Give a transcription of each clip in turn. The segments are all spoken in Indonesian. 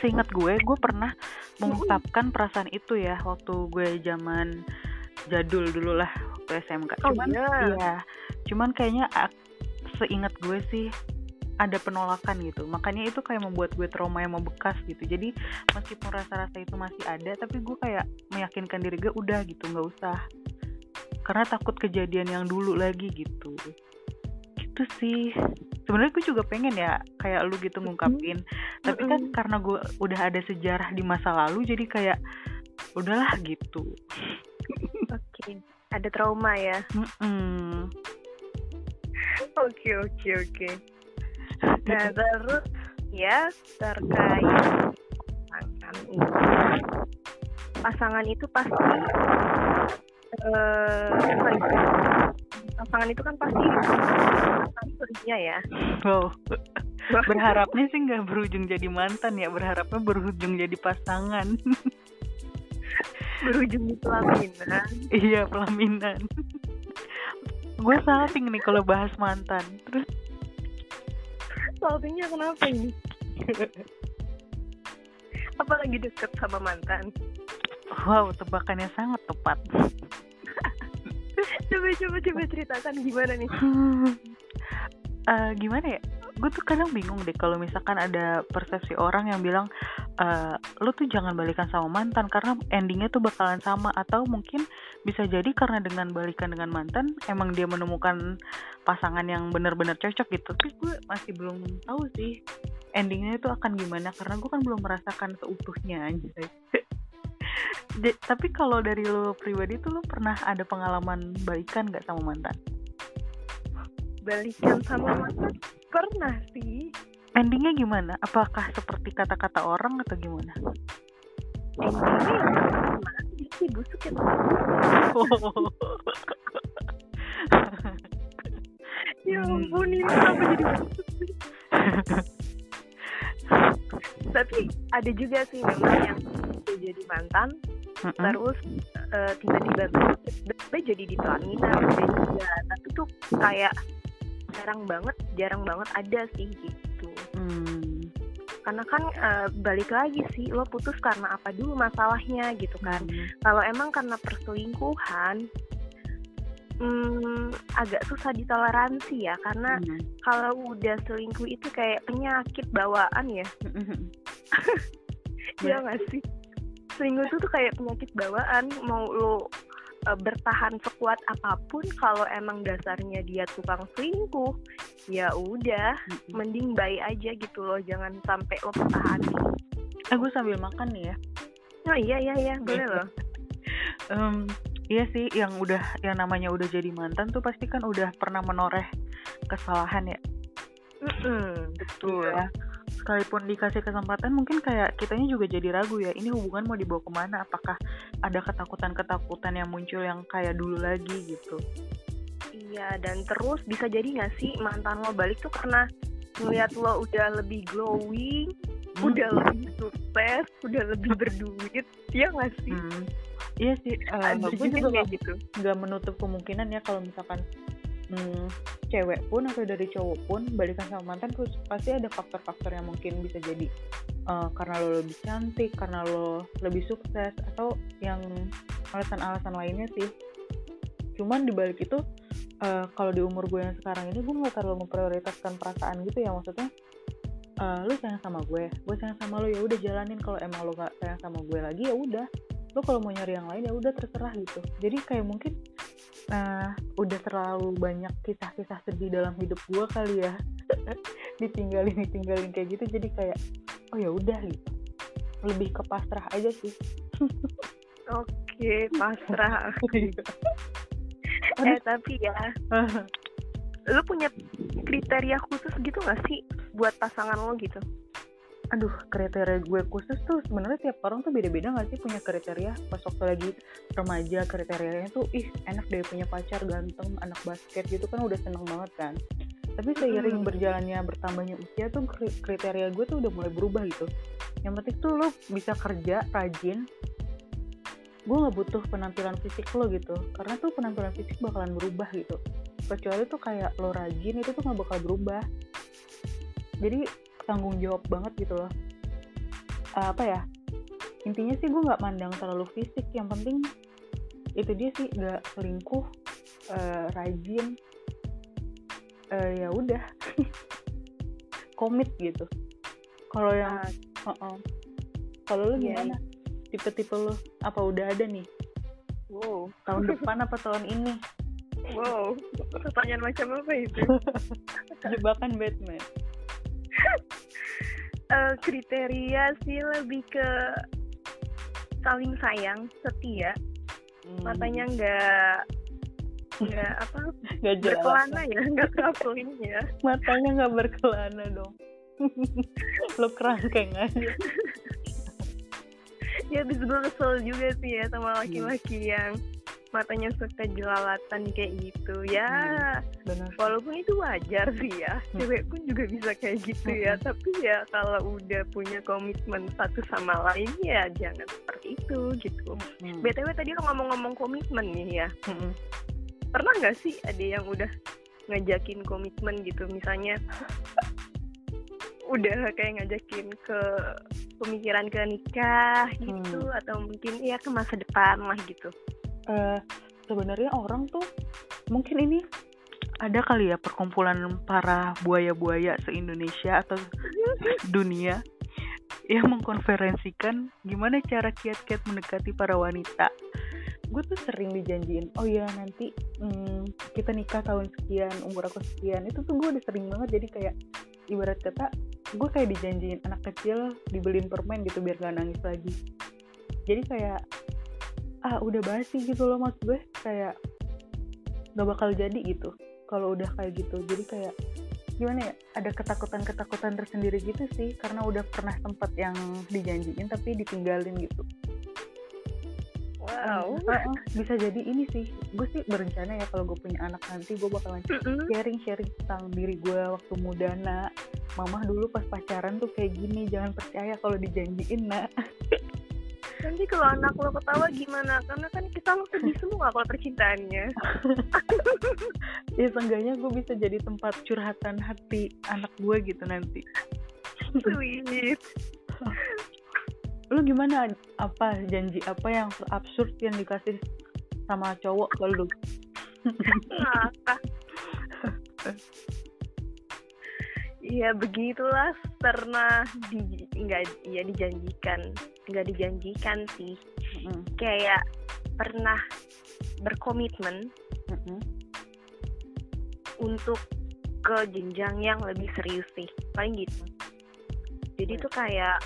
seingat gue gue pernah mengungkapkan perasaan itu ya waktu gue zaman jadul dulu lah waktu SMK Oh, cuman iya. iya cuman kayaknya ak- seingat gue sih ada penolakan gitu. Makanya itu kayak membuat gue trauma yang membekas gitu. Jadi meskipun rasa-rasa itu masih ada tapi gue kayak meyakinkan diri gue udah gitu nggak usah. Karena takut kejadian yang dulu lagi gitu. Gitu sih sebenarnya gue juga pengen ya kayak lu gitu ngungkapin tapi kan Mm-mm. karena gue udah ada sejarah di masa lalu jadi kayak udahlah gitu Oke. Ada trauma ya. Oke oke oke. Nah terus ya terkait pasangan itu, pasangan itu pasti eh sorry, pasangan itu kan pasti pasangan ya. wow berharapnya sih nggak berujung jadi mantan ya berharapnya berujung jadi pasangan berujung di pelaminan. iya pelaminan gue salting nih kalau bahas mantan terus Saltingnya kenapa ini? Apalagi deket sama mantan. wow tebakannya sangat tepat Coba coba coba ceritakan gimana nih? Eh, gimana ya? Gue tuh kadang bingung deh kalau misalkan ada persepsi orang yang bilang eh lo tuh jangan balikan sama mantan karena endingnya tuh bakalan sama. Atau mungkin bisa jadi karena dengan balikan dengan mantan emang dia menemukan pasangan yang benar-benar cocok gitu. Tapi gue masih belum tahu sih endingnya itu akan gimana karena gue kan belum merasakan seutuhnya anjay Ja- tapi kalau dari lo pribadi tuh lo pernah ada pengalaman balikan gak sama mantan Balikan sama mantan pernah sih. endingnya gimana apakah seperti kata-kata orang atau gimana Endingnya ya sama aja sih busuk ya. Ya ampun ini kenapa jadi busuk sih? Tapi ada juga sih memang yang jadi mantan Mm-mm. terus eh, tiba-tiba tiba-tiba jadi di pelaminan ada juga tapi tuh kayak jarang banget jarang banget ada sih gitu. Hmm. karena kan eh, balik lagi sih lo putus karena apa dulu masalahnya gitu kan. Kalau emang karena perselingkuhan hmm, agak susah ditoleransi ya. Karena Hmm. kalau udah selingkuh itu kayak penyakit bawaan ya. Iya nggak sih selingkuh itu tuh kayak penyakit bawaan mau lo eh, bertahan sekuat apa pun kalau emang dasarnya dia tukang selingkuh ya udah mending baik aja gitu loh jangan sampai lo pertahanin Eh gue sambil makan nih ya. oh iya iya iya boleh loh Em, iya sih, yang udah yang namanya udah jadi mantan tuh pasti kan udah pernah menoreh kesalahan ya. Mm-mm, betul ya. Sekalipun dikasih kesempatan, mungkin kayak kitanya juga jadi ragu ya. Ini hubungan mau dibawa ke mana? Apakah ada ketakutan-ketakutan yang muncul yang kayak dulu lagi gitu? Iya, dan terus bisa jadi nggak sih mantan lo balik tuh karena ngeliat lo udah lebih glowing, Hmm. udah lebih sukses, udah lebih berduit, ya nggak sih? Hmm. Iya sih, eh, Ada gue juga kayak nggak gitu. nggak menutup kemungkinan ya kalau misalkan hmm, cewek pun atau dari cowok pun balikan sama mantan terus pasti ada faktor-faktor yang mungkin bisa jadi eh, karena lo lebih cantik, karena lo lebih sukses atau yang alasan-alasan lainnya sih. Cuman dibalik itu eh, kalau di umur gue yang sekarang ini gue nggak terlalu memprioritaskan perasaan gitu ya maksudnya eh, lu sayang sama gue, gue sayang sama lo ya udah jalanin. Kalau emang lo gak sayang sama gue lagi ya udah. Lo kalau mau nyari yang lain ya udah terserah gitu. Jadi kayak mungkin nah udah terlalu banyak kisah-kisah sedih dalam hidup gue kali ya ditinggalin ditinggalin kayak gitu jadi kayak oh ya udah gitu lebih ke pasrah aja sih Oke, pasrah. Iya. eh tapi ya, lo punya kriteria khusus gitu nggak sih buat pasangan lo gitu? Aduh kriteria gue khusus tuh sebenarnya tiap orang tuh beda-beda gak sih punya kriteria? Pas waktu lagi remaja kriterianya tuh ih enak deh punya pacar ganteng anak basket gitu kan udah seneng banget kan. Tapi seiring Mm. berjalannya bertambahnya usia tuh kri- kriteria gue tuh udah mulai berubah gitu. Yang penting tuh lo bisa kerja rajin. Gue nggak butuh penampilan fisik lo gitu karena tuh penampilan fisik bakalan berubah gitu. Kecuali tuh kayak lo rajin itu tuh nggak bakal berubah. Jadi tanggung jawab banget gitu loh. Uh, apa ya? Intinya sih gue nggak mandang terlalu fisik yang penting itu dia sih nggak selingkuh uh, rajin uh, ya udah. Komit gitu. Kalau yang uh -uh. kalau lu Iya, gimana? tipe-tipe lu apa udah ada nih? Wow. Tahun depan apa tahun ini? Wow. Pertanyaan macam apa itu? Jebakan Batman Eh, kriteria sih lebih ke saling sayang setia. Hmm, matanya nggak nggak apa nggak berkelana ya nggak traveling ya. Matanya nggak berkelana dong. Lu kerangkeng aja. Ya abis gue kesel juga sih ya sama laki-laki yang matanya suka jelalatan kayak gitu ya. Benar. Walaupun itu wajar sih ya. Hmm. cewek pun juga bisa kayak gitu ya. Hmm. tapi ya kalau udah punya komitmen satu sama lain ya jangan seperti itu gitu. Hmm. btw tadi lo ngomong-ngomong komitmen nih ya. Mm-mm. pernah nggak sih ada yang udah ngajakin komitmen gitu? Misalnya udah kayak ngajakin ke pemikiran ke nikah gitu atau mungkin ya ke masa depan lah gitu Eh, sebenarnya orang tuh mungkin ini ada kali ya perkumpulan para buaya-buaya se-Indonesia atau dunia yang mengkonferensikan gimana cara kiat-kiat mendekati para wanita. Gue tuh sering dijanjiin, oh ya nanti hmm, kita nikah tahun sekian, umur aku sekian. Itu tuh gue udah sering banget jadi kayak ibarat kata gue kayak dijanjiin anak kecil dibeliin permen gitu biar gak nangis lagi. Jadi kayak ah udah basi gitu loh maksud gue kayak gak bakal jadi gitu kalau udah kayak gitu. Jadi kayak gimana ya ada ketakutan-ketakutan tersendiri gitu sih karena udah pernah sempet yang dijanjiin tapi ditinggalin gitu. Wow. Heeh, bisa jadi ini sih. Gue sih berencana ya kalau gue punya anak nanti gue bakalan Mm-mm. sharing-sharing tentang diri gue waktu muda nak. Mama dulu pas pacaran tuh kayak gini jangan percaya kalau dijanjiin nak nanti kalau anak lo ketawa gimana? Karena kan kita lo sedih semua kalau percintaannya. Ya seenggaknya gue bisa jadi tempat curhatan hati anak gue gitu nanti. Sweet. Lu gimana? Apa? Janji apa yang absurd yang dikasih sama cowok ke lu? Ngakak Iya begitulah. Pernah di nggak ya dijanjikan nggak dijanjikan sih. Mm-mm, kayak pernah berkomitmen mm-mm, untuk ke jenjang yang lebih serius sih paling gitu. Jadi Hmm. tuh kayak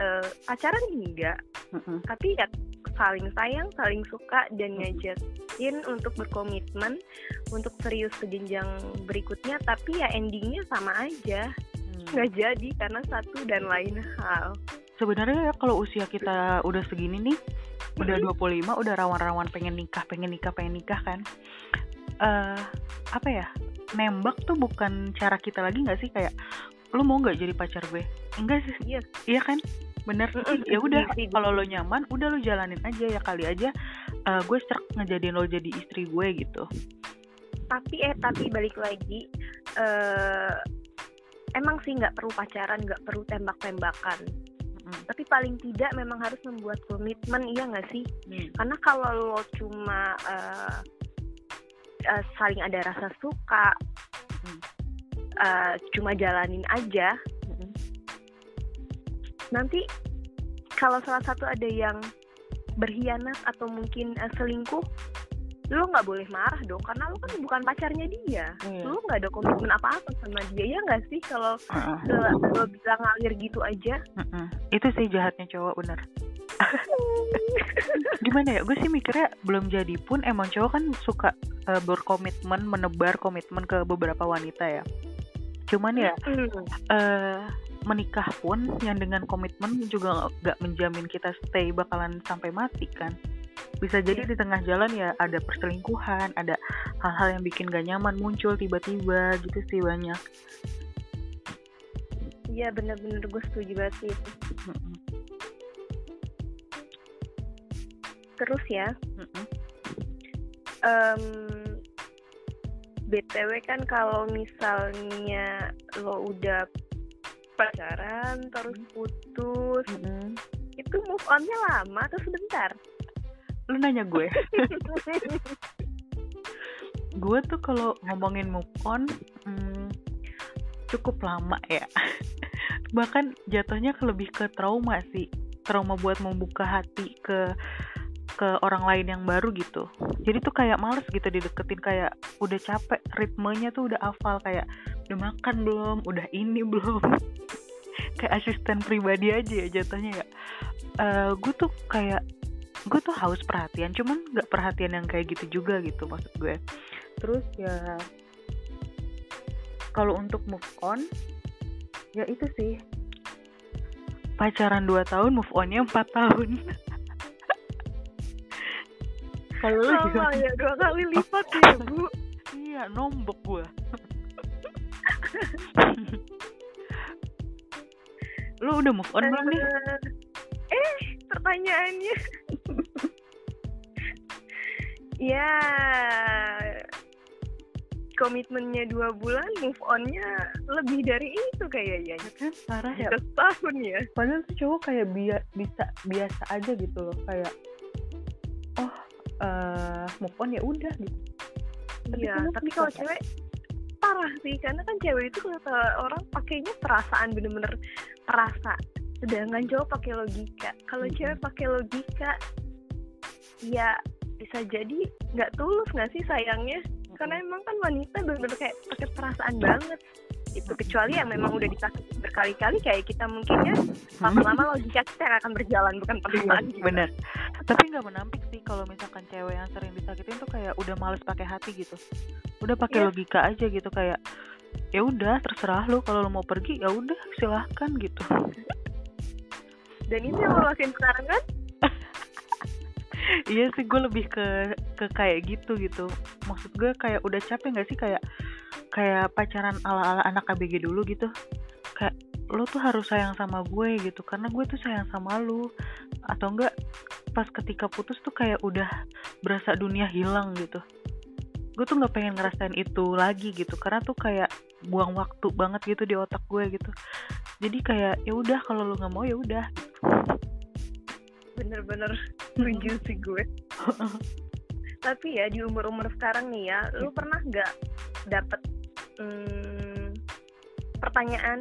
eh, pacaran enggak mm-mm. tapi ya saling sayang saling suka dan ngajakin untuk berkomitmen untuk serius ke jenjang berikutnya tapi ya endingnya sama aja. Hmm. nggak jadi karena satu dan lain hal sebenarnya ya kalau usia kita udah segini nih udah Mm-mm. 25 udah rawan-rawan pengen nikah pengen nikah pengen nikah kan eh apa ya nembak tuh bukan cara kita lagi nggak sih? Kayak lu mau nggak jadi pacar gue? Enggak sih. Iya. iya kan? Bener. Ya udah iya sih, kalau lo nyaman udah lo jalanin aja ya kali aja eh, gue serak ngejadiin lo jadi istri gue gitu. Tapi eh tapi balik lagi eh emang sih nggak perlu pacaran nggak perlu tembak-tembakan Mm-mm. tapi paling tidak memang harus membuat komitmen iya nggak sih Hmm. karena kalau lo cuma eh, eh, saling ada rasa suka Hmm. eh, cuma jalanin aja Mm-mm. nanti kalau salah satu ada yang berkhianat atau mungkin eh, selingkuh lo nggak boleh marah dong karena lo kan bukan pacarnya dia. Iya. lo nggak ada komitmen apa-apa sama dia ya nggak sih? Kalau lo, lo bisa ngalir gitu aja. Mm-mm. itu sih jahatnya cowok bener. Gimana ya? Gue sih mikirnya belum jadi pun emang cowok kan suka eh, berkomitmen menebar komitmen ke beberapa wanita ya. Cuman ya Hmm. eh menikah pun yang dengan komitmen juga nggak menjamin kita stay bakalan sampai mati kan bisa jadi di tengah jalan ya ada perselingkuhan ada hal-hal yang bikin gak nyaman muncul tiba-tiba gitu sih banyak Iya bener-bener gue setuju banget sih itu. Mm-mm. Terus ya, Mm-mm. em, BTW kan kalau misalnya lo udah pacaran terus putus Mm-mm. itu move onnya lama atau sebentar lu nanya gue. Gue tuh kalau ngomongin move on hmm, cukup lama ya. Bahkan jatuhnya ke lebih ke trauma sih. Trauma buat membuka hati ke ke orang lain yang baru gitu. Jadi tuh kayak males gitu dideketin kayak udah capek ritmenya tuh udah hafal kayak udah makan belum udah ini belum. Kayak asisten pribadi aja ya jatuhnya ya. Eh gue tuh kayak gue tuh haus perhatian cuman nggak perhatian yang kayak gitu juga gitu maksud gue. Terus ya kalau untuk move on ya itu sih. Pacaran 2 tahun move onnya 4 tahun. Kalau lu gimana? ya dua kali lipat ya bu. Iya nombok gue lu udah move on belum nih? Eh pertanyaannya ya. Komitmennya dua bulan move onnya lebih dari itu kayaknya. Ya kan? Parah ya. Setahun ya. Padahal tuh cowok kayak bia- bisa biasa aja gitu loh. Kayak oh eh move on ya udah gitu. Iya kenapa tapi kalau Kak? cewek parah sih. Karena kan cewek itu kata orang pakainya perasaan bener-bener perasa. Sedangkan cowok pakai logika. Kalau Mm-mm. cewek pakai logika ya bisa jadi nggak tulus nggak sih sayangnya? Karena emang kan wanita bener-bener kayak pakai perasaan banget. Itu kecuali yang memang udah disakiti berkali-kali kayak kita mungkin ya lama-lama logika kita yang akan berjalan bukan perasaan kita. Iya, bener. Tapi nggak menampik sih kalau misalkan cewek yang sering disakitin tuh kayak udah males pakai hati gitu. Udah pakai Iya. logika aja gitu kayak ya udah terserah lu kalau lu mau pergi ya udah silahkan gitu. Dan itu yang lo lakuin sekarang kan iya sih gue lebih ke ke kayak gitu gitu. Maksud gue kayak udah capek nggak sih kayak kayak pacaran ala ala anak ABG dulu gitu? Kayak lo tuh harus sayang sama gue gitu karena gue tuh sayang sama lu. Atau enggak pas ketika putus tuh kayak udah berasa dunia hilang gitu. Gue tuh nggak pengen ngerasain itu lagi gitu karena tuh kayak buang waktu banget gitu di otak gue gitu. Jadi kayak ya udah kalau lu nggak mau ya udah. gitu. Bener-bener setuju sih gue tapi ya di umur-umur sekarang nih ya lu pernah nggak dapet hmm, pertanyaan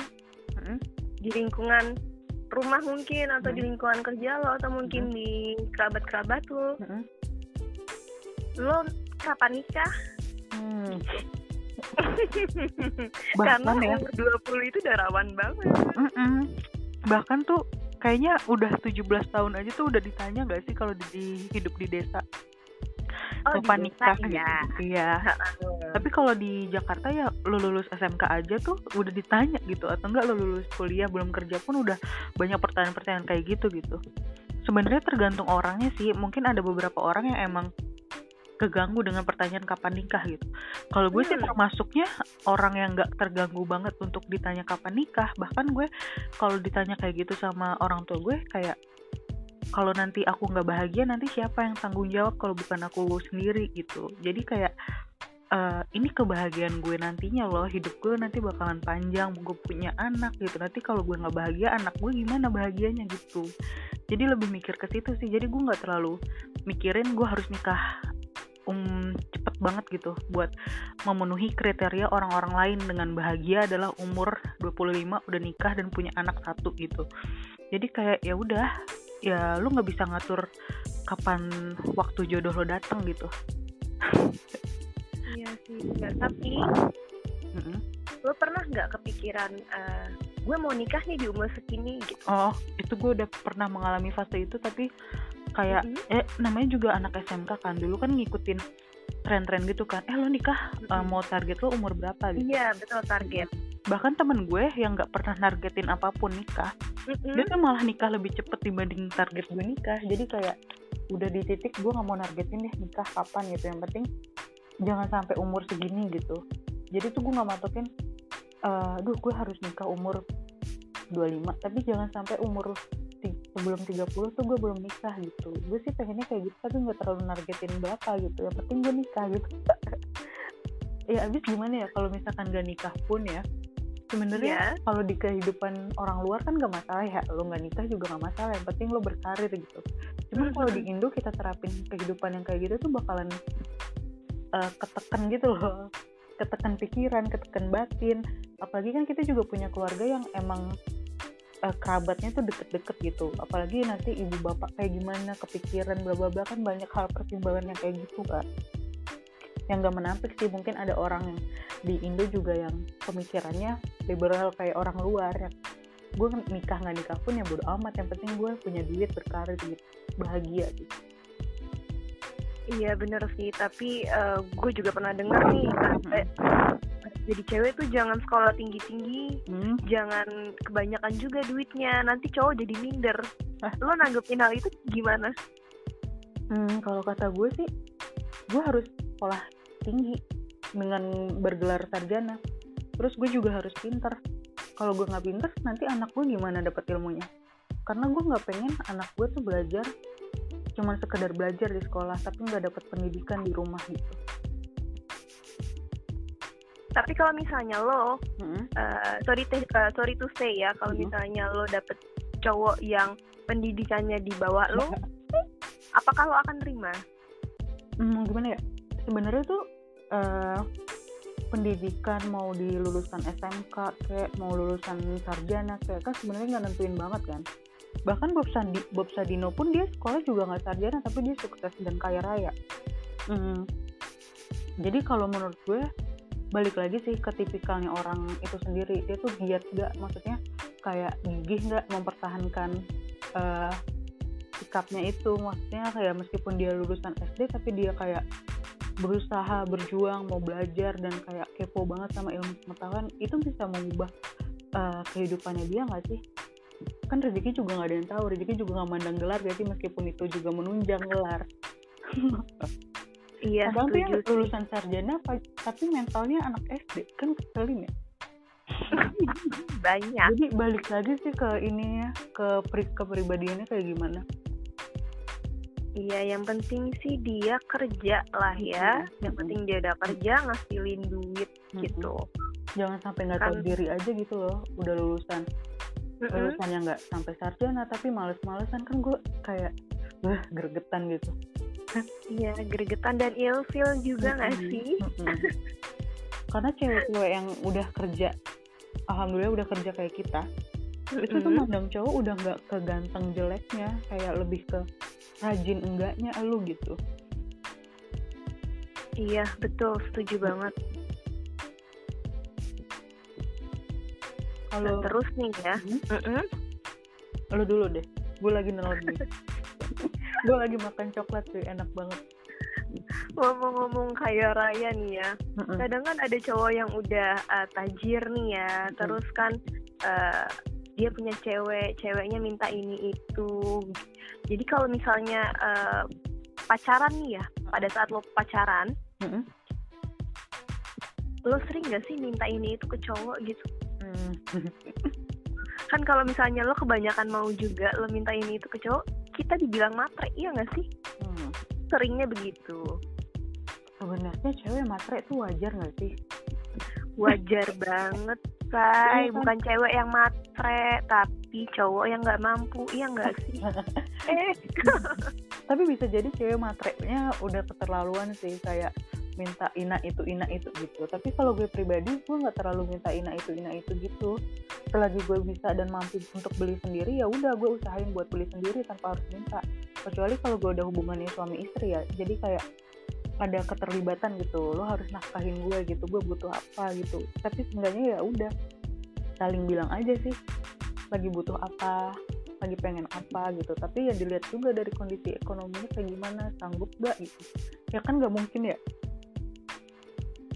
Mm-mm. di lingkungan rumah mungkin atau di Hmm. lingkungan kerja lo atau mungkin di kerabat-kerabat lo Mm-mm. lo kapan nikah Hmm. karena ya umur 20 itu udah rawan banget Mm-mm. bahkan tuh kayaknya udah 17 tahun aja tuh udah ditanya gak sih kalau di, di- hidup di desa? Oh di nikah desa, gitu ya iya tapi kalau di Jakarta ya lu lulus SMK aja tuh udah ditanya gitu atau enggak lu lulus kuliah belum kerja pun udah banyak pertanyaan-pertanyaan kayak gitu gitu. Sebenarnya tergantung orangnya sih mungkin ada beberapa orang yang emang keganggu dengan pertanyaan kapan nikah gitu. Kalau gue sih Hmm. termasuknya orang yang nggak terganggu banget untuk ditanya kapan nikah. Bahkan gue kalau ditanya kayak gitu sama orang tua gue kayak kalau nanti aku nggak bahagia nanti siapa yang tanggung jawab kalau bukan aku sendiri? Gitu. Jadi kayak eh, ini kebahagiaan gue nantinya loh. Hidup gue nanti bakalan panjang. Gue punya anak gitu. Nanti kalau gue nggak bahagia anak gue gimana bahagianya gitu. Jadi lebih mikir ke situ sih. Jadi gue nggak terlalu mikirin gue harus nikah um cepet banget gitu buat memenuhi kriteria orang-orang lain. Dengan bahagia adalah umur 25 udah nikah dan punya anak satu gitu. Jadi kayak ya udah ya lu nggak bisa ngatur kapan waktu jodoh lo datang gitu. Iya sih Nggak, tapi Mm-mm. lo pernah nggak kepikiran eh, gue mau nikah nih di umur segini gitu? Oh, itu gue udah pernah mengalami fase itu tapi kayak Mhm. eh namanya juga anak SMK kan dulu kan ngikutin tren-tren gitu kan. Eh lo nikah uh, Mhm. mau target lo umur berapa gitu. iya betul target Bahkan temen gue yang nggak pernah nargetin apa pun nikah, Mm-mm. dia tuh malah nikah lebih cepet dibanding target gue nikah. Jadi kayak udah di titik gue nggak mau nargetin deh nikah kapan gitu. Yang penting jangan sampai umur segini gitu. Jadi tuh gue nggak matokin, eh duh gue harus nikah umur 25 tapi jangan sampai umur sebelum 30 tuh gue belum nikah gitu. Gue sih pengennya kayak gitu tapi nggak terlalu nargetin berapa gitu. Yang penting gue nikah gitu. Ya abis gimana ya kalau misalkan gak nikah pun ya? Sebenarnya Iya. kalau di kehidupan orang luar kan gak masalah ya. Lo nggak nikah juga gak masalah. Yang penting lo berkarir gitu. Cuman kalau di Mhm. Indo kita terapin kehidupan yang kayak gitu tuh bakalan eh, ketekan gitu loh. Ketekan pikiran ketekan batin. Apalagi kan kita juga punya keluarga yang emang eh, kerabatnya tuh deket-deket gitu. Apalagi nanti ibu bapak kayak gimana kepikiran bla bla bla kan banyak hal pertimbangan yang kayak gitu kan yang gak menampik sih mungkin ada orang yang di Indo juga yang pemikirannya liberal kayak orang luar ya gue nikah nggak nikah pun ya bodo amat yang penting gue punya duit berkarir gitu bahagia gitu Iya bener sih, tapi eh, gue juga pernah dengar nih, jadi cewek tuh jangan sekolah tinggi-tinggi, hmm. jangan kebanyakan juga duitnya, nanti cowok jadi minder. Hah? Lo nanggepin hal itu gimana? Hmm, kalau kata gue sih gue harus sekolah tinggi dengan bergelar sarjana terus gue juga harus pinter kalau gue nggak pinter nanti anak gue gimana dapat ilmunya karena gue nggak pengen anak gue tuh belajar cuman sekedar belajar di sekolah tapi nggak dapat pendidikan di rumah gitu Tapi kalau misalnya lo, Mm-mm. eh, sorry te- eh, sorry to say ya, kalau Mhm. misalnya lo dapet cowok yang pendidikannya di bawah lo, apakah lo akan terima? Hmm, gimana ya sebenarnya tuh eh, pendidikan mau di lulusan SMK kayak mau lulusan sarjana kayak kan sebenarnya nggak nentuin banget kan bahkan Bob, Sandi, Bob Sadino pun dia sekolah juga nggak sarjana tapi dia sukses dan kaya raya. Hmm. jadi kalau menurut gue balik lagi sih ke tipikalnya orang itu sendiri. Dia tuh giat nggak? Maksudnya kayak gigih nggak mempertahankan eh, sikapnya itu? Maksudnya kayak meskipun dia lulusan SD tapi dia kayak berusaha berjuang mau belajar dan kayak kepo banget sama ilmu pengetahuan itu bisa mengubah eh, kehidupannya dia nggak sih kan rezeki juga nggak ada yang tahu rezeki juga nggak mandang gelar jadi meskipun itu juga menunjang gelar Iya, kadang tuh yang lulusan sarjana tapi mentalnya anak SD kan keselin ya Banyak. jadi balik lagi sih ke ini ya ke pri- kepribadiannya kayak gimana Iya, yang penting sih dia kerja lah ya. Mhm. Yang penting dia udah kerja, ngasilin duit Mm-mm. gitu. jangan sampai nggak tahu Kan- diri aja gitu loh udah lulusan Mm-mm. lulusan yang nggak sampai sarjana tapi males-malesan kan gue kayak wah gregetan gitu Iya, gregetan dan ilfil juga nggak Mm-mm. sih? Mm-mm. karena cewek-cewek yang udah kerja alhamdulillah udah kerja kayak kita itu tuh mandang cowok udah nggak ke ganteng jeleknya kayak lebih ke rajin enggaknya lu gitu Iya, betul, setuju banget. Nah, kalau terus nih ya, Hmm? mm-mm. lu dulu deh gue lagi nelon nih gue lagi makan coklat sih enak banget ngomong-ngomong kaya raya nih ya, Mm-mm. kadang kan ada cowok yang udah uh, tajir nih ya, Mm. terus kan uh, dia punya cewek, ceweknya minta ini itu. Jadi kalau misalnya uh, pacaran nih ya, pada saat lo pacaran, Mm-mm. lo sering gak sih minta ini itu ke cowok gitu? Hmm. Kan kalau misalnya lo kebanyakan mau juga lo minta ini itu ke cowok, kita dibilang matre, iya gak sih? Hmm. Seringnya begitu. sebenarnya cewek matre itu wajar nggak sih Wajar banget, say. Iya kan? Bukan cewek yang matre, tapi cowok yang nggak mampu, iya nggak sih? eh, tapi bisa jadi cewek matrenya udah keterlaluan sih kayak minta ina itu ina itu gitu. Tapi kalau gue pribadi gue nggak terlalu minta ina itu ina itu gitu. Selagi gue bisa dan mampu untuk beli sendiri ya udah gue usahain buat beli sendiri tanpa harus minta. Kecuali kalau gue udah hubungannya suami istri ya jadi kayak ada keterlibatan gitu. Lo harus nafkahin gue gitu gue butuh apa gitu. Tapi sebenarnya ya udah saling bilang aja sih lagi butuh apa lagi pengen apa gitu. Tapi ya dilihat juga dari kondisi ekonominya kayak gimana sanggup gak gitu. Ya kan nggak mungkin ya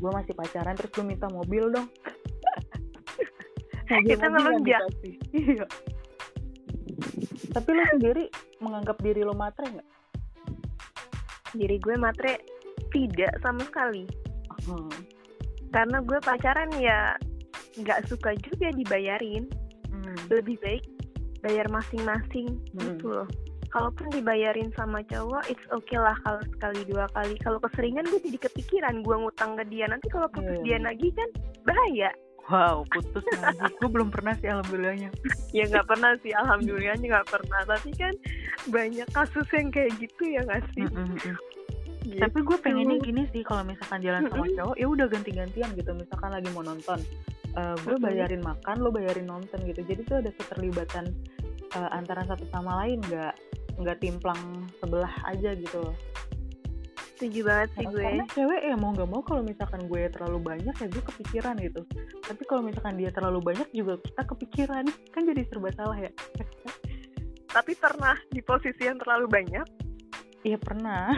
gue masih pacaran terus lu minta mobil dong Kita ngelunjak. iya tapi lu sendiri menganggap diri lo matre nggak diri gue matre tidak sama sekali. Hmm. Karena gue pacaran ya nggak suka juga dibayarin. Hmm. Lebih baik bayar masing-masing Hmm. gitu loh. Kalaupun dibayarin sama cowok, it's okay lah kalau sekali dua kali. Kalau keseringan gue jadi kepikiran gue ngutang ke dia. Nanti kalau putus Iya. dia lagi kan bahaya. wow putus lagi gue belum pernah sih alhamdulillahnya ya nggak pernah sih alhamdulillahnya nggak pernah tapi kan banyak kasus yang kayak gitu ya nggak sih Mm, mm, mm. Gitu. tapi gue pengennya gini sih kalau misalkan jalan sama cowok ya udah ganti-gantian gitu misalkan lagi mau nonton eh, gue bayarin makan lo bayarin nonton gitu jadi tuh ada keterlibatan eh, antara satu sama lain nggak nggak timplang sebelah aja gitu loh. Setuju banget sih gue. Karena cewek ya mau nggak mau kalau misalkan gue terlalu banyak ya gue kepikiran gitu. Tapi kalau misalkan dia terlalu banyak juga kita kepikiran. Kan jadi serba salah ya. Tapi pernah di posisi yang terlalu banyak? Iya pernah.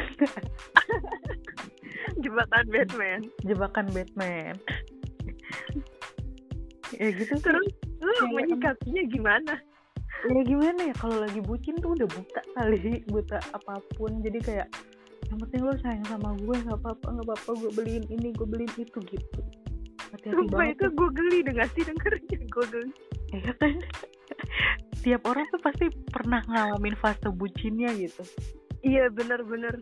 Jebakan Batman. Jebakan Batman. Ya gitu terus lu menyikapinya gimana ya gimana ya kalau lagi bucin tuh udah buta kali buta apa pun. Jadi kayak yang penting lo sayang sama gue nggak apa-apa nggak apa-apa gue beliin ini gue beliin itu gitu. Hati-hati Sumpah banget itu gue geli dengan sih dengernya gue geli. Ya kan? Tiap orang tuh pasti pernah ngalamin fase bucinnya gitu. Iya bener-bener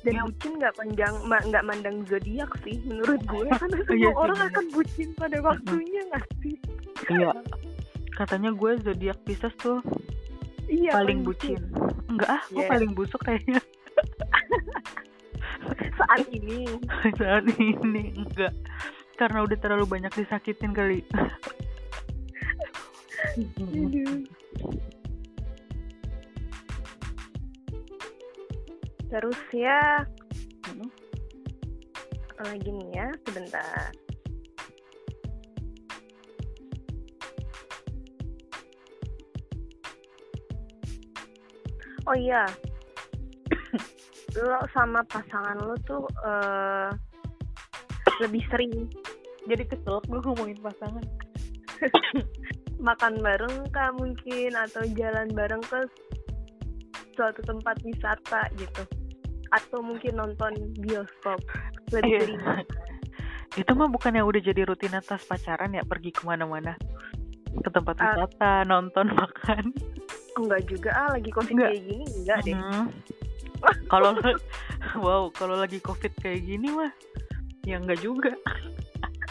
dan Ya. bucin nggak panjang ma- nggak mandang zodiak sih menurut gue. Karena Iya semua sih, orang bener. akan bucin pada waktunya nggak sih? Iya. Katanya gue zodiak Pisces tuh iya paling bucin. Enggak ah gue Iya. paling busuk kayaknya. Saat ini. Saat ini enggak karena udah terlalu banyak disakitin kali terus ya Mm. apa lagi nih ya sebentar. Oh iya. Lo sama pasangan lo tuh eh, lebih sering jadi kesel gue ngomongin pasangan. Makan bareng kah mungkin atau jalan bareng ke suatu tempat wisata gitu atau mungkin nonton bioskop lebih Iya. sering itu mah bukan yang udah jadi rutinitas pacaran ya pergi ke mana-mana ke tempat wisata nonton makan enggak juga ah lagi covid Enggak. kayak gini enggak deh Hmm. kalau wow kalau lagi covid kayak gini mah ya enggak juga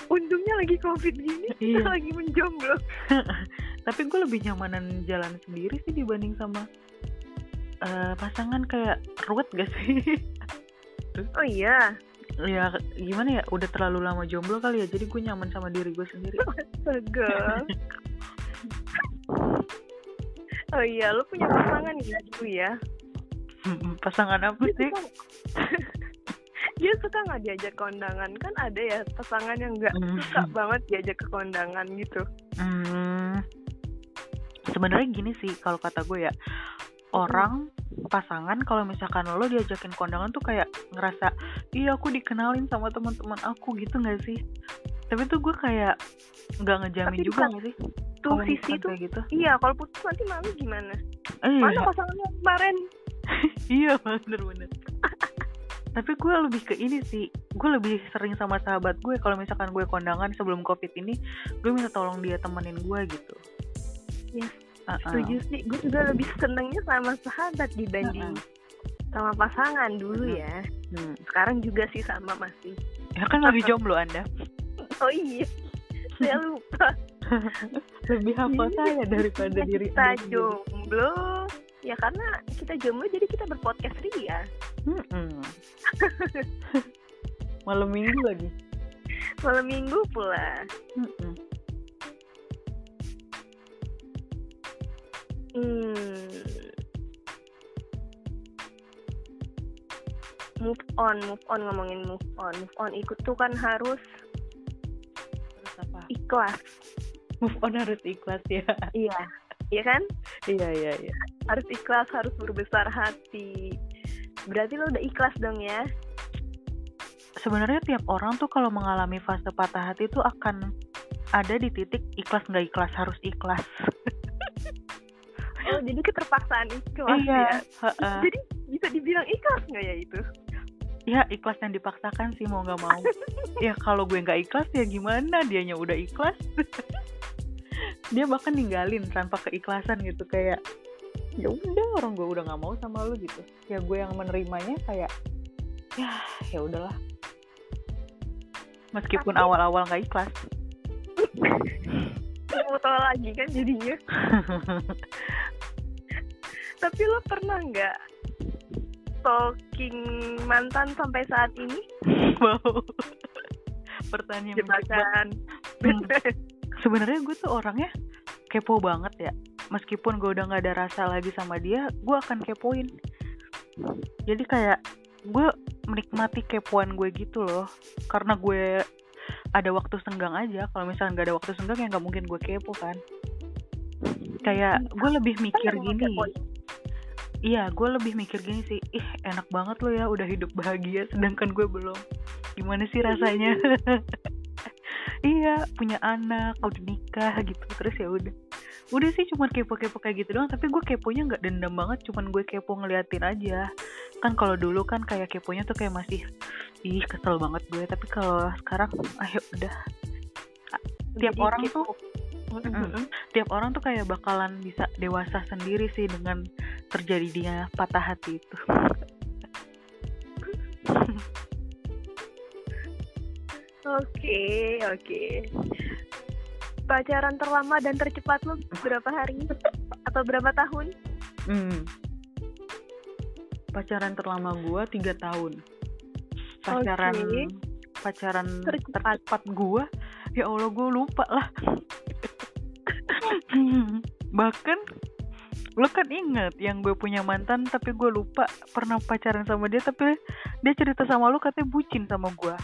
untungnya lagi covid gini kita Iya. lagi menjomblo tapi gue lebih nyamanan jalan sendiri sih dibanding sama eh, pasangan kayak ruwet gak sih? Oh iya. Ya gimana ya? Udah terlalu lama jomblo kali ya jadi gue nyaman sama diri gue sendiri. Astaga. oh iya lu punya pasangan ya dulu ya? Pasangan apa dia sih? suka dia suka nggak diajak kondangan? Kan ada ya pasangan yang nggak suka banget diajak ke kondangan gitu. Hmm, sebenarnya gini sih kalau kata gue ya orang pasangan kalau misalkan lo diajakin kondangan tuh kayak ngerasa iya aku dikenalin sama teman-teman aku gitu nggak sih? Tapi tuh gue kayak nggak ngejamin Tapi juga nggak sih tuh sisi tuh gitu? iya kalau putus nanti malu gimana? Eh, mana iya pasangannya kemarin? Iya bener-bener tapi gue lebih ke ini sih gue lebih sering sama sahabat gue kalau misalkan gue kondangan sebelum covid ini gue minta tolong dia temenin gue gitu Iya, Uh-uh. setuju sih gue juga lebih senengnya sama sahabat dibanding sama pasangan dulu Mm-mm. ya Hmm. sekarang juga sih sama masih ya kan lagi jomblo anda oh iya saya lupa lebih hafal Iya. saya daripada diri kita Anda jomblo ya karena kita jomblo jadi kita berpodcast ria Mm-mm. malam minggu lagi malam minggu pula Mm-mm. Hmm. move on move on ngomongin move on. Move on ikut tuh kan harus apa? ikhlas. Move on harus ikhlas ya. Iya iya kan? Iya iya iya. Harus ikhlas harus berbesar hati. Berarti lo udah ikhlas dong ya? Sebenarnya tiap orang tuh kalau mengalami fase patah hati tuh akan ada di titik ikhlas nggak ikhlas harus ikhlas oh jadi keterpaksaan ikhlas ya iya ha-ha. jadi bisa dibilang ikhlas nggak ya itu? Ya ikhlas yang dipaksakan sih mau nggak mau. Ya kalau gue nggak ikhlas ya gimana? Dianya udah ikhlas. Dia bahkan ninggalin tanpa keikhlasan gitu kayak ya udah orang gue udah nggak mau sama lu gitu. Ya gue yang menerimanya kayak ya ya udahlah. Meskipun Tapi- awal-awal nggak ikhlas. Foto lagi kan jadinya tapi lo pernah nggak stalking mantan sampai saat ini? Wow. Pertanyaan jebakan. Hmm. sebenarnya gue tuh orangnya kepo banget ya. Meskipun gue udah nggak ada rasa lagi sama dia gue akan kepoin. Jadi kayak gue menikmati kepoan gue gitu loh. Karena gue ada waktu senggang aja. Kalau misalnya nggak ada waktu senggang ya nggak mungkin gue kepo kan. Kayak gue lebih mikir Kan gini. ngekepoin. Iya gue lebih mikir gini sih ih enak banget lo ya udah hidup bahagia sedangkan gue belum. Gimana sih rasanya? Iya punya anak udah nikah gitu terus ya udah. Udah sih cuman kepo-kepo kayak gitu doang tapi gue keponya nggak dendam banget cuman gue kepo ngeliatin aja. Kan kalau dulu kan kayak keponya tuh kayak masih ih kesel banget gue. Tapi kalau sekarang ayo udah. Tiap Jadi orang kepo. tuh Mm-mm. tiap orang tuh kayak bakalan bisa dewasa sendiri sih dengan terjadinya patah hati itu Oke, oke. Pacaran terlama dan tercepat lo berapa hari atau berapa tahun? Hmm. Pacaran terlama gua tiga tahun. Pacaran Oke. pacaran Tercepat. tercepat gua, ya Allah gua lupa lah. Bahkan lo kan inget yang gue punya mantan tapi gue lupa pernah pacaran sama dia tapi dia cerita sama lo katanya bucin sama gua.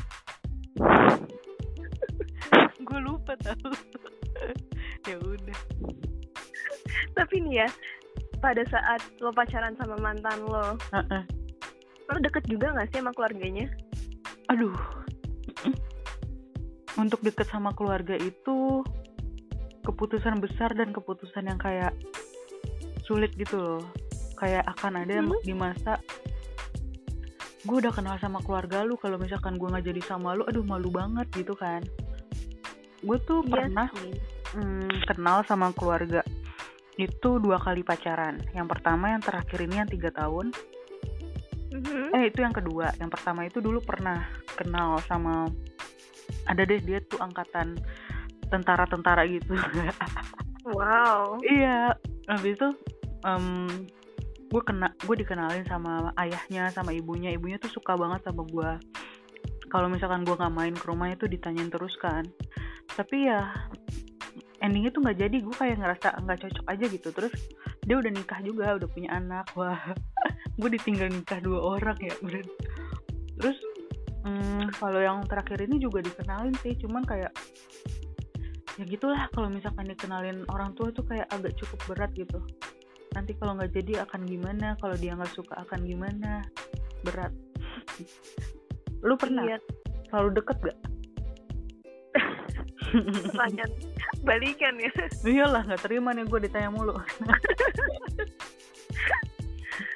gue lupa tau. ya udah. Tapi nih ya, pada saat lo pacaran sama mantan lo, Heeh. lo deket juga gak sih sama keluarganya? aduh untuk deket sama keluarga itu keputusan besar dan keputusan yang kayak sulit gitu loh. Kayak akan ada Hmm. di masa gue udah kenal sama keluarga lu kalau misalkan gue nggak jadi sama lu aduh malu banget gitu kan. Gue tuh Iya pernah mm, kenal sama keluarga itu dua kali pacaran. Yang pertama yang terakhir ini yang tiga tahun. Mhm. eh itu yang kedua. Yang pertama itu dulu pernah kenal sama ada deh dia tuh angkatan tentara-tentara gitu. Wow. iya habis itu gue kena gue dikenalin sama ayahnya sama ibunya. Ibunya tuh suka banget sama gue kalau misalkan gue nggak main ke rumahnya tuh ditanyain terus kan. Tapi ya endingnya tuh nggak jadi. Gue kayak ngerasa nggak cocok aja gitu. Terus dia udah nikah juga udah punya anak. Wah gue ditinggal nikah dua orang ya bener. Terus hmm, kalau yang terakhir ini juga dikenalin sih. Cuman kayak ya gitulah kalau misalkan dikenalin orang tua tuh kayak agak cukup berat gitu nanti kalau nggak jadi akan gimana kalau dia nggak suka akan gimana berat lu pernah Iya, selalu deket gak pertanyaan balikan ya. iyalah nggak terima nih gue ditanya mulu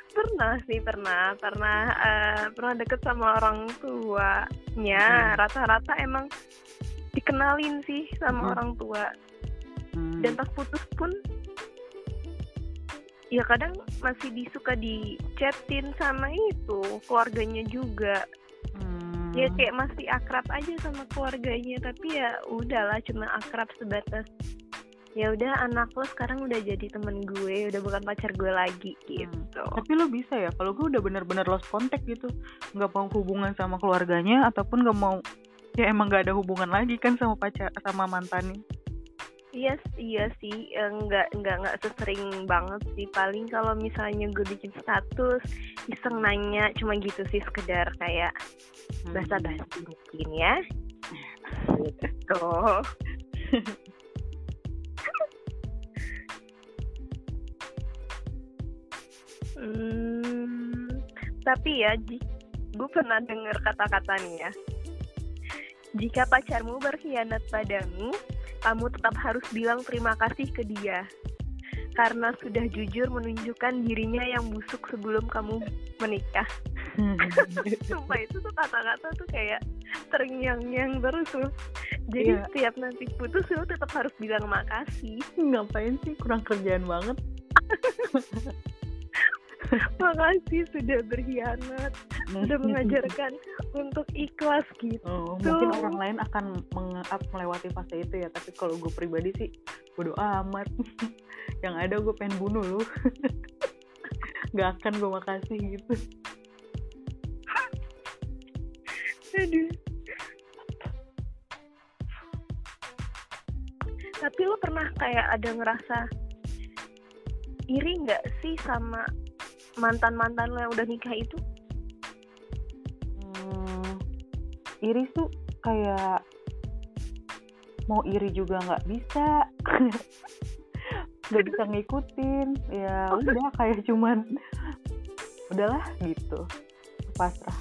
Pernah sih, pernah. Pernah eh, pernah deket sama orang tuanya. Hmm. Rata-rata emang dikenalin sih sama Hmm. orang tua. Hmm. Dan pas putus pun ya kadang masih disuka di chatin sama itu keluarganya juga Hmm. ya kayak masih akrab aja sama keluarganya tapi ya udahlah cuma akrab sebatas ya udah anak lo sekarang udah jadi temen gue udah bukan pacar gue lagi gitu tapi lo bisa ya kalau gue udah bener-bener lost contact gitu nggak mau hubungan sama keluarganya ataupun nggak mau ya emang nggak ada hubungan lagi kan sama pacar sama mantannya iya iya sih eh, nggak nggak nggak sesering banget sih paling kalau misalnya gue bikin status iseng nanya cuma gitu sih sekedar kayak Hmm. basa-basi mungkin ya gitu Hmm, tapi ya, gue pernah dengar kata-kata nih ya. Jika pacarmu berkhianat padamu, kamu tetap harus bilang terima kasih ke dia. Karena sudah jujur menunjukkan dirinya yang busuk sebelum kamu menikah. Sumpah itu tuh kata-kata tuh kayak terngiang-ngiang terus tuh. Jadi Iya. setiap nanti putus lu tetap harus bilang makasih. ngapain sih kurang kerjaan banget makasih sudah berkhianat sudah mengajarkan untuk ikhlas gitu. Oh, mungkin orang lain akan melewati fase itu ya tapi kalau gue pribadi sih bodo amat. Yang ada gue pengen bunuh lu. Nggak akan gue makasih gitu. Aduh. Tapi lo pernah kayak ada ngerasa iri nggak sih sama mantan mantan lo yang udah nikah itu? Hmm, iri tuh kayak mau iri juga nggak bisa. Nggak bisa ngikutin ya udah kayak cuman udahlah gitu. Pasrah.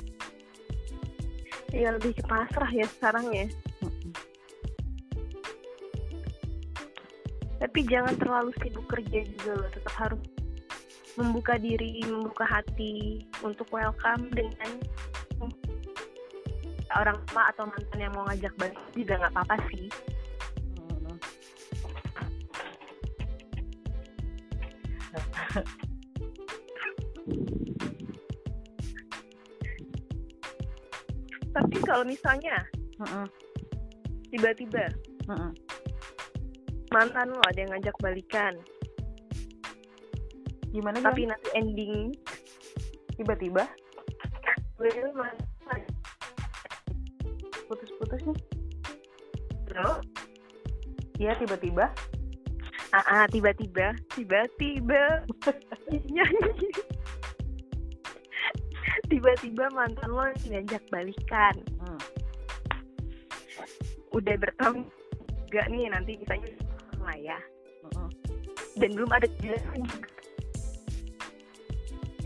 Ya lebih ke pasrah ya sekarang ya. Tapi jangan terlalu sibuk kerja juga loh tetap harus membuka diri membuka hati untuk welcome dengan orang tua atau mantan yang mau ngajak balik juga nggak apa-apa sih. Tapi kalau misalnya tiba-tiba uh -uh mantan lo ada yang ngajak balikan gimana tapi gimana? nanti ending. Tiba-tiba? Putus-putus nih. Bro? Iya tiba-tiba? Ah, ah tiba-tiba. Tiba-tiba. Nyanyi tiba-tiba mantan lo ngajak balikan. Hmm. udah bertahun gak nih nanti misalnya lah ya. Uh-uh. dan belum ada kejelasan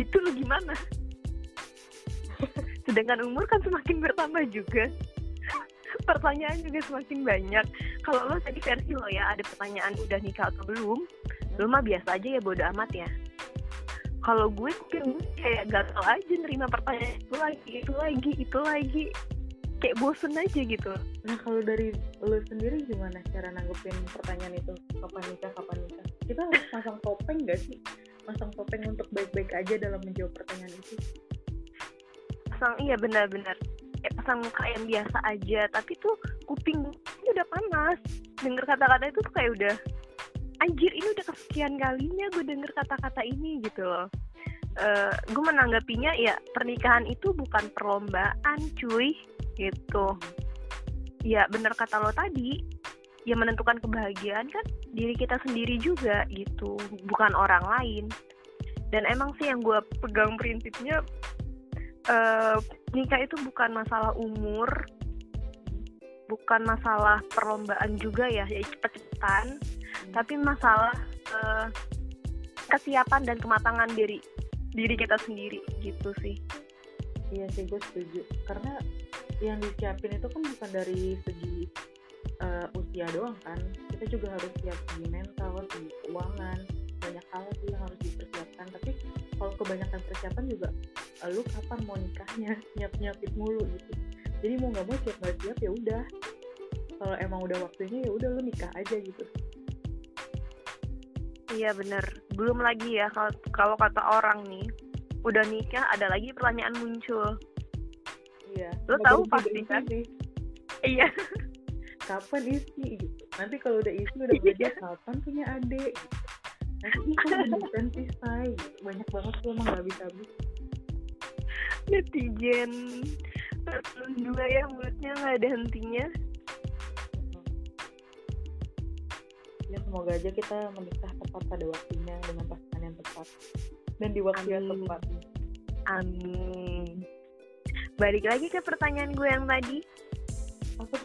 itu lo gimana? Sedangkan umur kan semakin bertambah juga. Pertanyaan juga semakin banyak. Kalau lo tadi versi lo ya ada pertanyaan udah nikah atau belum lo mah biasa aja ya bodo amat ya. Kalau gue kuping kayak gatel aja nerima pertanyaan itu lagi itu lagi itu lagi. Kayak bosen aja gitu. Nah kalau dari lo sendiri gimana cara nanggepin pertanyaan itu? Kapan nikah kapan nikah? Kita harus pasang topeng gak sih pasang topeng untuk baik-baik aja dalam menjawab pertanyaan itu. Pasang iya benar-benar. Kayak pasang muka yang biasa aja tapi tuh kuping ini udah panas. Denger kata-kata itu tuh kayak udah anjir ini udah kesekian kalinya gue denger kata-kata ini gitu loh. Uh, gue menanggapinya ya pernikahan itu bukan perlombaan cuy gitu. Ya bener kata lo tadi ya menentukan kebahagiaan kan diri kita sendiri juga gitu bukan orang lain dan emang sih yang gue pegang prinsipnya uh, nikah itu bukan masalah umur bukan masalah perlombaan juga ya ya hmm. tapi masalah uh, kesiapan dan kematangan diri diri kita sendiri gitu sih iya sih gue setuju karena yang disiapin itu kan bukan dari segi uh, usia doang kan. Kita juga harus siap di mental di keuangan banyak hal sih yang harus dipersiapkan. Tapi kalau kebanyakan persiapan juga uh, lu kapan mau nikahnya? Nyiap nyiapin mulu gitu. Jadi mau nggak mau siap nggak siap ya udah. Kalau emang udah waktunya ya udah lu nikah aja gitu. Iya bener. Belum lagi ya kalau kalau kata orang nih udah nikah ada lagi pertanyaan muncul. Iya lo tahu pasti kan? iya kapan isi gitu. Nanti kalau udah isi udah kerja kapan punya adik nanti itu bukan sih say banyak banget tuh emang gak habis habis netizen dua ya mulutnya nggak ada hentinya. Ya semoga aja kita menikah tepat pada waktunya dengan pasangan yang tepat. Dan di waktu yang tepat. Amin. Balik lagi ke pertanyaan gue yang tadi. Apa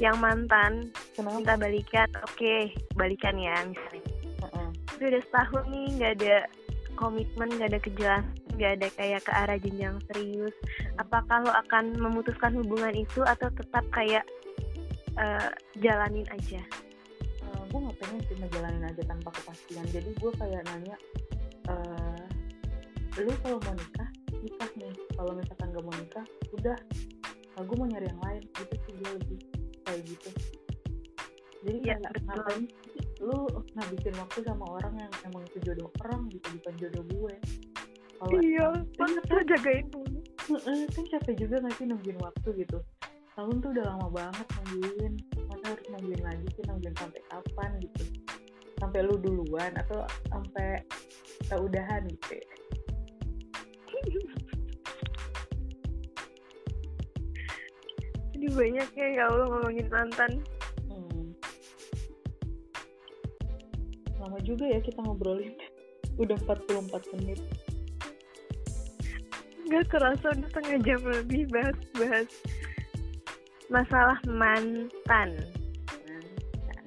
yang mantan. Kenapa? minta balikan. Oke okay, balikan ya misalnya. Uh-uh. udah setahun nih nggak ada komitmen nggak ada kejelasan nggak ada kayak ke arah jenjang serius. Apakah lo akan memutuskan hubungan itu atau tetap kayak uh, jalanin aja? Uh, gue nggak pengen sih ngejalanin aja tanpa kepastian. Jadi gue kayak nanya uh, lu kalau mau nikah nikah nih. Kalau misalkan gak mau nikah udah. Nah, gue mau nyari yang lain. Gitu sih gue lebih kayak gitu. Jadi ya, ngapain lu ngabisin waktu sama orang yang emang itu jodoh orang gitu bukan jodoh gue? Kalau iya kan masa jagain dulu. Kan capek juga gak sih nungguin waktu gitu? Tahun tuh udah lama banget nungguin. Masa harus nungguin lagi sih? Nungguin sampai kapan gitu? Sampai lu duluan atau sampai kita udahan gitu ya. Jadi banyak ya ya Allah ngomongin mantan. Hmm. lama juga ya kita ngobrolin. Udah 44 menit. Nggak kerasa udah setengah jam lebih bahas-bahas masalah mantan. Mantan.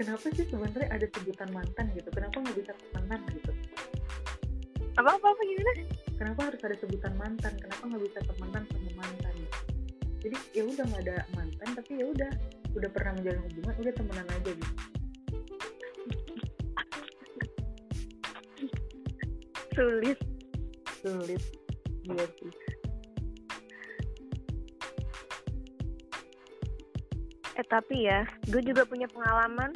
Kenapa sih sebenarnya ada sebutan mantan gitu? Kenapa nggak bisa temenan gitu? Apa apa apa gimana kenapa harus ada sebutan mantan? Kenapa nggak bisa temenan sama mantan? Jadi ya udah nggak ada mantan tapi ya udah udah pernah menjalin hubungan udah temenan aja gitu. Sulit. Sulit. Iya sih. Eh tapi ya gue juga punya pengalaman.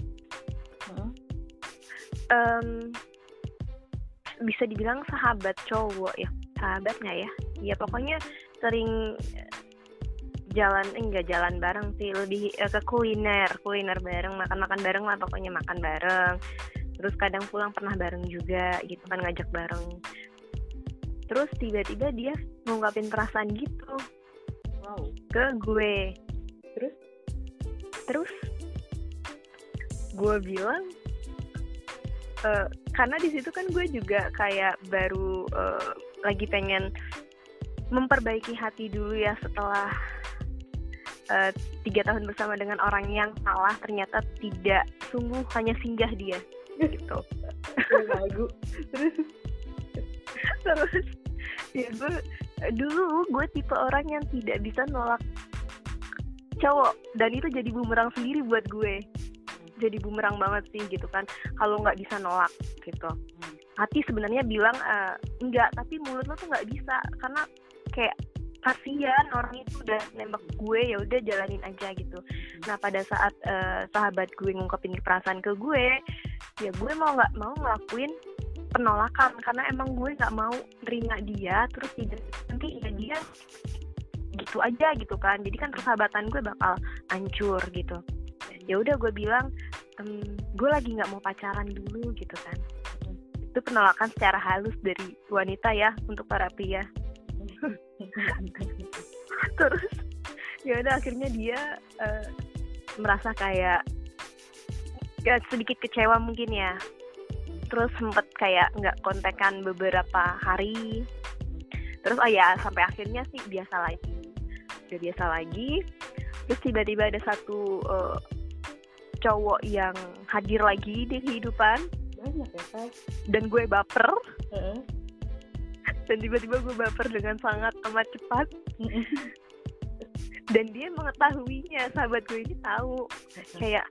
Heeh. em, bisa dibilang sahabat cowok ya. Sahabat nggak ya. Ya pokoknya sering eh, jalan enggak jalan bareng sih. Lebih eh, ke kuliner. Kuliner bareng makan makan bareng lah pokoknya. Makan bareng. Terus kadang pulang pernah bareng juga gitu kan ngajak bareng. Terus tiba-tiba dia ngungkapin perasaan gitu. Wow. Ke gue. Terus? Terus? Gue bilang eh, karena di situ kan gue juga kayak baru eh, lagi pengen memperbaiki hati dulu ya setelah eh, tiga tahun bersama dengan orang yang salah ternyata tidak sungguh hanya singgah dia gitu. Lagu. Terus terus ya gue dulu gue tipe orang yang tidak bisa nolak cowok dan itu jadi bumerang sendiri buat gue jadi bumerang banget sih gitu kan. Kalau nggak bisa nolak gitu. Hati sebenarnya bilang eh, enggak tapi mulut lo tuh nggak bisa. Karena kayak kasihan orang itu udah nembak gue ya udah jalanin aja gitu. Nah pada saat eh, sahabat gue ngungkapin perasaan ke gue ya gue mau nggak mau ngelakuin penolakan. Karena emang gue nggak mau terima dia terus nanti ya dia gitu aja gitu kan. Jadi kan persahabatan gue bakal hancur gitu ya udah gue bilang "Em, gue lagi nggak mau pacaran dulu gitu kan. Itu penolakan secara halus dari wanita ya untuk para pria terus ya udah akhirnya dia eh, merasa kayak ya sedikit kecewa mungkin ya. Terus sempet kayak nggak kontekan beberapa hari. Terus oh ya sampai akhirnya sih biasa lagi. Udah biasa lagi terus tiba-tiba ada satu eh, cowok yang hadir lagi di kehidupan. Banyak ya dan gue baper. Heeh. dan tiba-tiba gue baper dengan sangat amat cepat. Dan dia mengetahuinya sahabat gue ini tahu. Kayak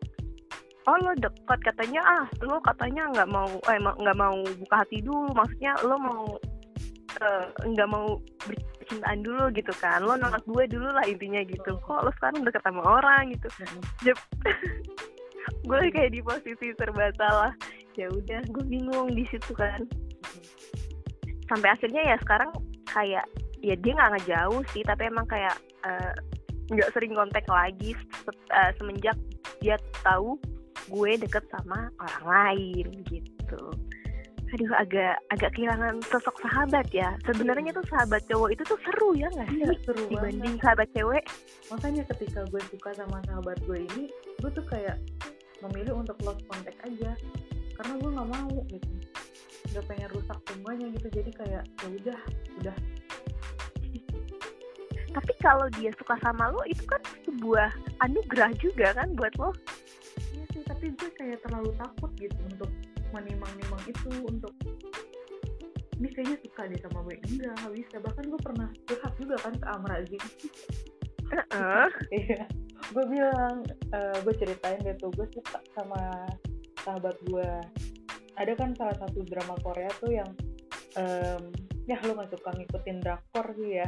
oh lo dekat katanya. Ah lo katanya nggak mau eh nggak mau buka hati dulu. Maksudnya lo mau eh, nggak mau bercintaan dulu gitu kan. Lo nolak gue dulu lah intinya gitu. Kok lo sekarang deket sama orang gitu? Jep. gue kayak di posisi serba salah ya udah gue bingung di situ kan. Sampai akhirnya ya sekarang kayak ya dia nggak ngejauh sih tapi emang kayak eh, nggak sering kontak lagi se- eh, semenjak dia tahu gue deket sama orang lain gitu aduh agak agak kehilangan sosok sahabat ya. Sebenarnya tuh sahabat cowok itu tuh seru ya nggak sih? Iya, seru banget. dibanding sahabat cewek. Makanya ketika gue suka sama sahabat gue ini gue tuh kayak memilih untuk lost contact aja. Karena gue nggak mau gitu. Nggak pengen rusak semuanya gitu. Jadi kayak ya udah udah. Tapi kalau dia suka sama lo itu kan sebuah anugerah juga kan buat lo? Iya sih tapi gue kayak terlalu takut gitu untuk menimang-nimang itu untuk ini kayaknya suka deh sama gue enggak nggak bisa. Bahkan gue pernah curhat juga kan ke Amrazin Heeh. iya. Gue bilang eh, gue ceritain deh tuh gue suka sama sahabat gue ada kan salah satu drama Korea tuh yang em, ya lo gak suka ngikutin drakor sih ya.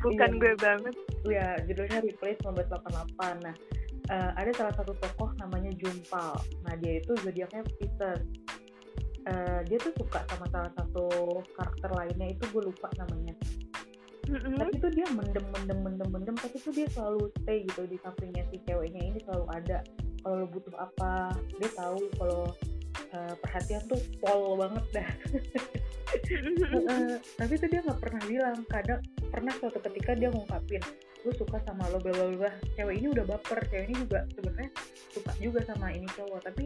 Bukan Iya. gue banget. Ya judulnya Replace 1988 nah uh, ada salah satu tokoh namanya Jumpal. Nah dia itu zodiaknya Pisces. Uh, dia tuh suka sama salah satu karakter lainnya itu gue lupa namanya. Mm-hmm. tapi tuh dia mendem mendem mendem mendem tapi tuh dia selalu stay gitu di sampingnya si ceweknya ini selalu ada. Kalau lo butuh apa dia tahu kalau uh, perhatian tuh pol banget dah. Uh, tapi tuh dia nggak pernah bilang kadang pernah suatu ketika dia ngungkapin gue suka sama lo bla bla bla cewek ini udah baper cewek ini juga sebenarnya suka juga sama ini cowok. Tapi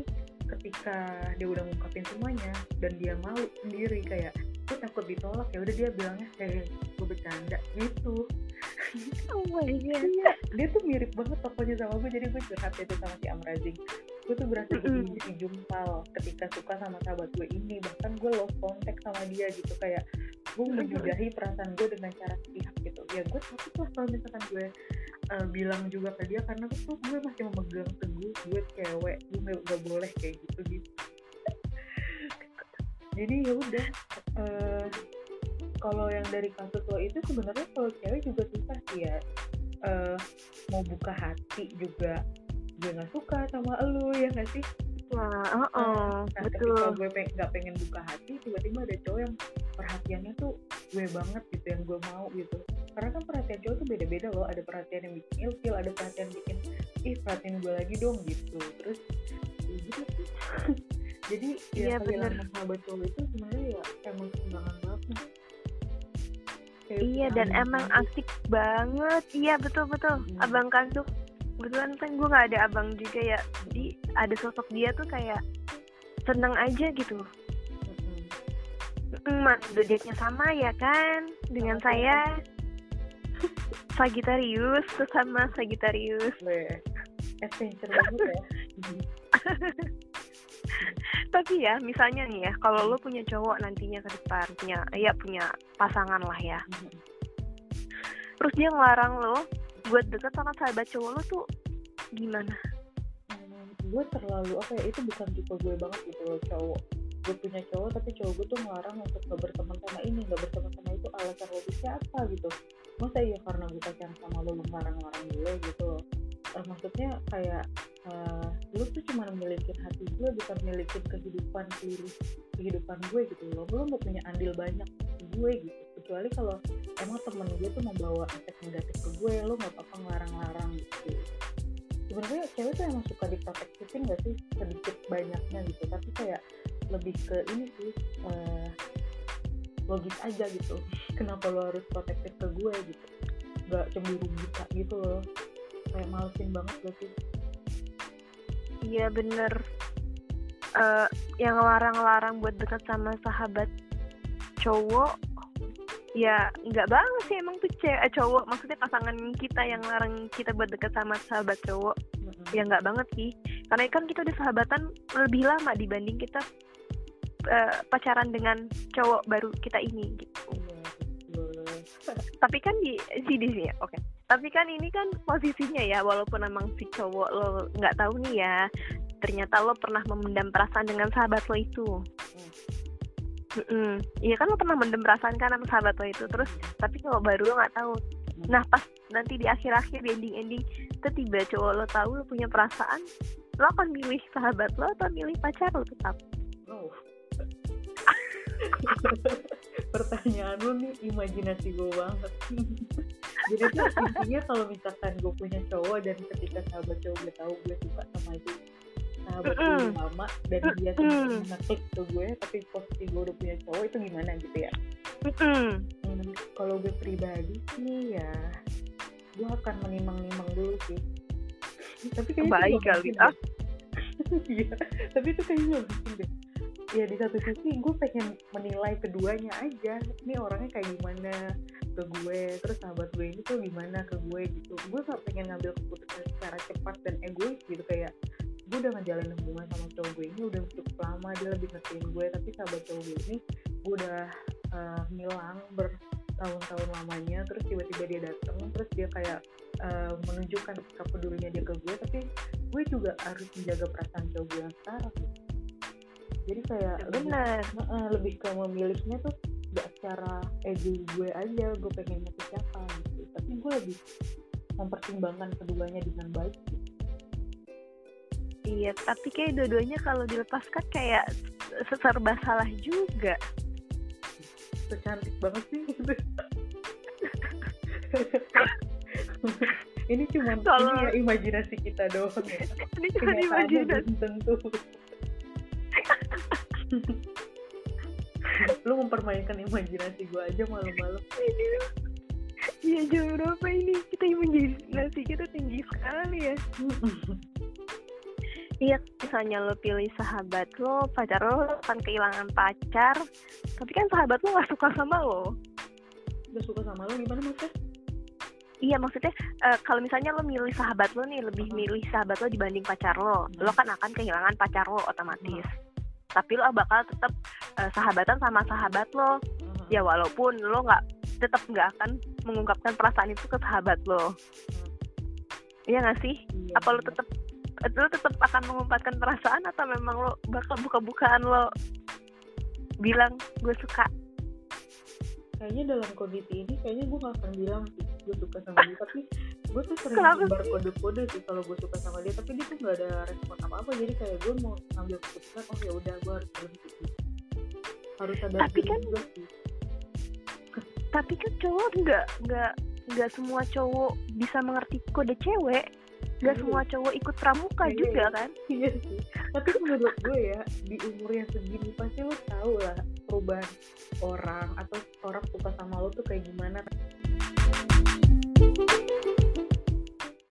ketika dia udah ngungkapin semuanya dan dia malu sendiri kayak gue takut ditolak ya udah dia bilangnya eh gue bercanda gitu. Oh my god. Iya dia tuh mirip banget tokonya sama gue jadi gue curhat itu sama si Amrazing gue tuh berasa mm jadi jumpal ketika suka sama sahabat gue ini. Bahkan gue lost contact sama dia gitu kayak gue menjudahi perasaan gue dengan cara sepihak ya gue takut lah kalau misalkan gue uh, bilang juga ke dia karena tuh gue masih memegang teguh gue cewek gue gak boleh kayak gitu gitu jadi ya udah uh, kalau yang dari kasus lo itu sebenarnya kalau cewek juga susah sih ya uh, mau buka hati juga gue nggak suka sama lo ya nggak sih Wah, uh -uh, nah, betul. ketika gue peng gak pengen buka hati, tiba-tiba ada cowok yang perhatiannya tuh gue banget gitu, yang gue mau gitu. Karena kan perhatian cowok tuh beda-beda loh. Ada perhatian yang bikin ilfil, ada perhatian bikin, ih perhatian gue lagi dong gitu. Terus, ya gitu sih. jadi ya, Iya, bener. sahabat cowok itu sebenarnya ya emang sumbangan banget Kayak Iya punya dan emang asik banget. Iya betul betul. Mm. Abang kandung. Kebetulan kan gue nggak ada abang juga ya. Jadi ada sosok dia tuh kayak seneng aja gitu. Mm, zodiaknya sama ya kan dengan Sama saya. Sagittarius sesama Sagittarius. Adventure banget ya Tapi ya misalnya nih ya kalau lo punya cowok nantinya ke depan punya ya punya pasangan lah ya. Terus dia ngelarang lo buat deket sama sahabat cowok lo tuh gimana? Hmm, gue terlalu apa ya itu bukan tipe gue banget gitu loh cowok gue punya cowok tapi cowok gue tuh ngelarang untuk gak berteman sama ini gak berteman sama itu alasan logisnya apa gitu masa iya karena gue pacaran sama lo lu ngelarang-larang gue gitu? Loh Eh, maksudnya kayak eh, lu tuh cuma milikin hati gue bukan milikin kehidupan seluruh kehidupan gue gitu loh. Lu gak punya andil banyak gue gitu. Kecuali kalau emang temen gue tuh membawa efek negatif ke gue lo nggak apa-apa ngelarang-larang gitu. Sebenarnya cewek tuh emang suka diprotektifin gak sih? Sedikit banyaknya gitu. Tapi kayak lebih ke ini sih eh, logis aja gitu. Kenapa lo harus protektif ke gue gitu? Gak cemburu buta gitu loh. Kayak malesin banget gak sih? Iya bener. Eh, yang larang-larang buat deket sama sahabat cowok ya nggak banget sih emang tuh cewek eh, cowok. Maksudnya pasangan kita yang larang kita buat deket sama sahabat cowok. Mm-mm. ya nggak banget sih. Karena kan kita udah sahabatan lebih lama dibanding kita eh, pacaran dengan cowok baru kita ini gitu. Tapi kan di di di sini ya oke. Tapi kan ini kan posisinya ya walaupun emang si cowok lo nggak tahu nih ya ternyata lo pernah memendam perasaan dengan sahabat lo itu. Iya kan lo pernah mendem perasaan kan sama sahabat lo itu terus tapi kalau baru lo nggak tahu. Nah pas nanti di akhir-akhir di ending-ending tiba cowok lo tahu lo punya perasaan lo akan milih sahabat lo atau milih pacar lo tetap? Oh. Pertanyaan lu nih imajinasi gue banget. Jadi tuh intinya kalau misalkan gue punya cowok dan ketika sahabat cowok gue tahu gue suka sama itu sahabat gue Mm-mm. udah lama dan dia Mm-mm. sebenarnya ngeklik ke gue tapi posisi gue udah punya cowok itu gimana gitu ya? Mm-mm. Hmm, kalau gue pribadi sih ya gue akan menimang-nimang dulu sih. tapi kayaknya baik kali ah. Iya, tapi itu kayaknya mungkin deh. Ya di satu sisi gue pengen menilai keduanya aja. Ini orangnya kayak gimana ke gue, terus sahabat gue ini tuh gimana ke gue gitu. Gue gak pengen ngambil keputusan secara cepat dan egois gitu kayak gue udah ngejalanin hubungan sama cowok gue ini udah cukup lama dia lebih ngertiin gue tapi sahabat cowok gue ini gue udah eh, ngilang bertahun-tahun lamanya terus tiba-tiba dia datang terus dia kayak eh, menunjukkan sikap pedulinya dia ke gue tapi gue juga harus menjaga perasaan cowok gue yang sekarang. Jadi kayak lebih, benar. Heeh, lebih ke memilihnya tuh gak secara ego gue aja gue pengen ke siapa gitu. Tapi gue lebih mempertimbangkan keduanya dengan baik. Gitu. iya tapi kayak dua-duanya kalau dilepaskan kayak serba salah juga. Secantik banget sih. Gitu. ini cuma ini ya imajinasi kita doang ya. Ini cuma imajinasi. tentu lu mempermainkan imajinasi gue aja malam-malam ini Iya jam berapa ini? Kita imajinasi kita tinggi sekali ya. Iya, misalnya lo pilih sahabat lo, pacar lo akan kehilangan pacar, tapi kan sahabat lo gak suka sama lo. udah suka sama lo gimana maksudnya Iya, maksudnya eh, kalau misalnya lo milih sahabat lo nih, lebih milih sahabat lo dibanding pacar lo, lo kan akan kehilangan pacar lo otomatis. Tapi lo bakal tetap eh, sahabatan sama sahabat lo, ya walaupun lo nggak tetap nggak akan mengungkapkan perasaan itu ke sahabat lo. Iya nggak sih? Iya, apa lo tetap lo tetap akan mengungkapkan perasaan atau memang lo bakal buka-bukaan lo? Bilang gue suka kayaknya dalam kondisi ini kayaknya gue gak akan bilang sih gue suka sama dia tapi gue tuh sering nyebar kode-kode sih kalau gue suka sama dia tapi dia tuh gak ada respon apa-apa jadi kayak gue mau ngambil keputusan oh ya udah gue harus berhenti harus ada Tapi kan- juga sih. Tapi kan cowok nggak nggak nggak semua cowok bisa mengerti kode cewek. Nggak Iya. semua cowok ikut pramuka Iya, juga iya. kan? Iya sih. Tapi menurut gue ya di umur yang segini pasti lo tau lah perubahan orang atau orang suka sama lo tuh kayak gimana?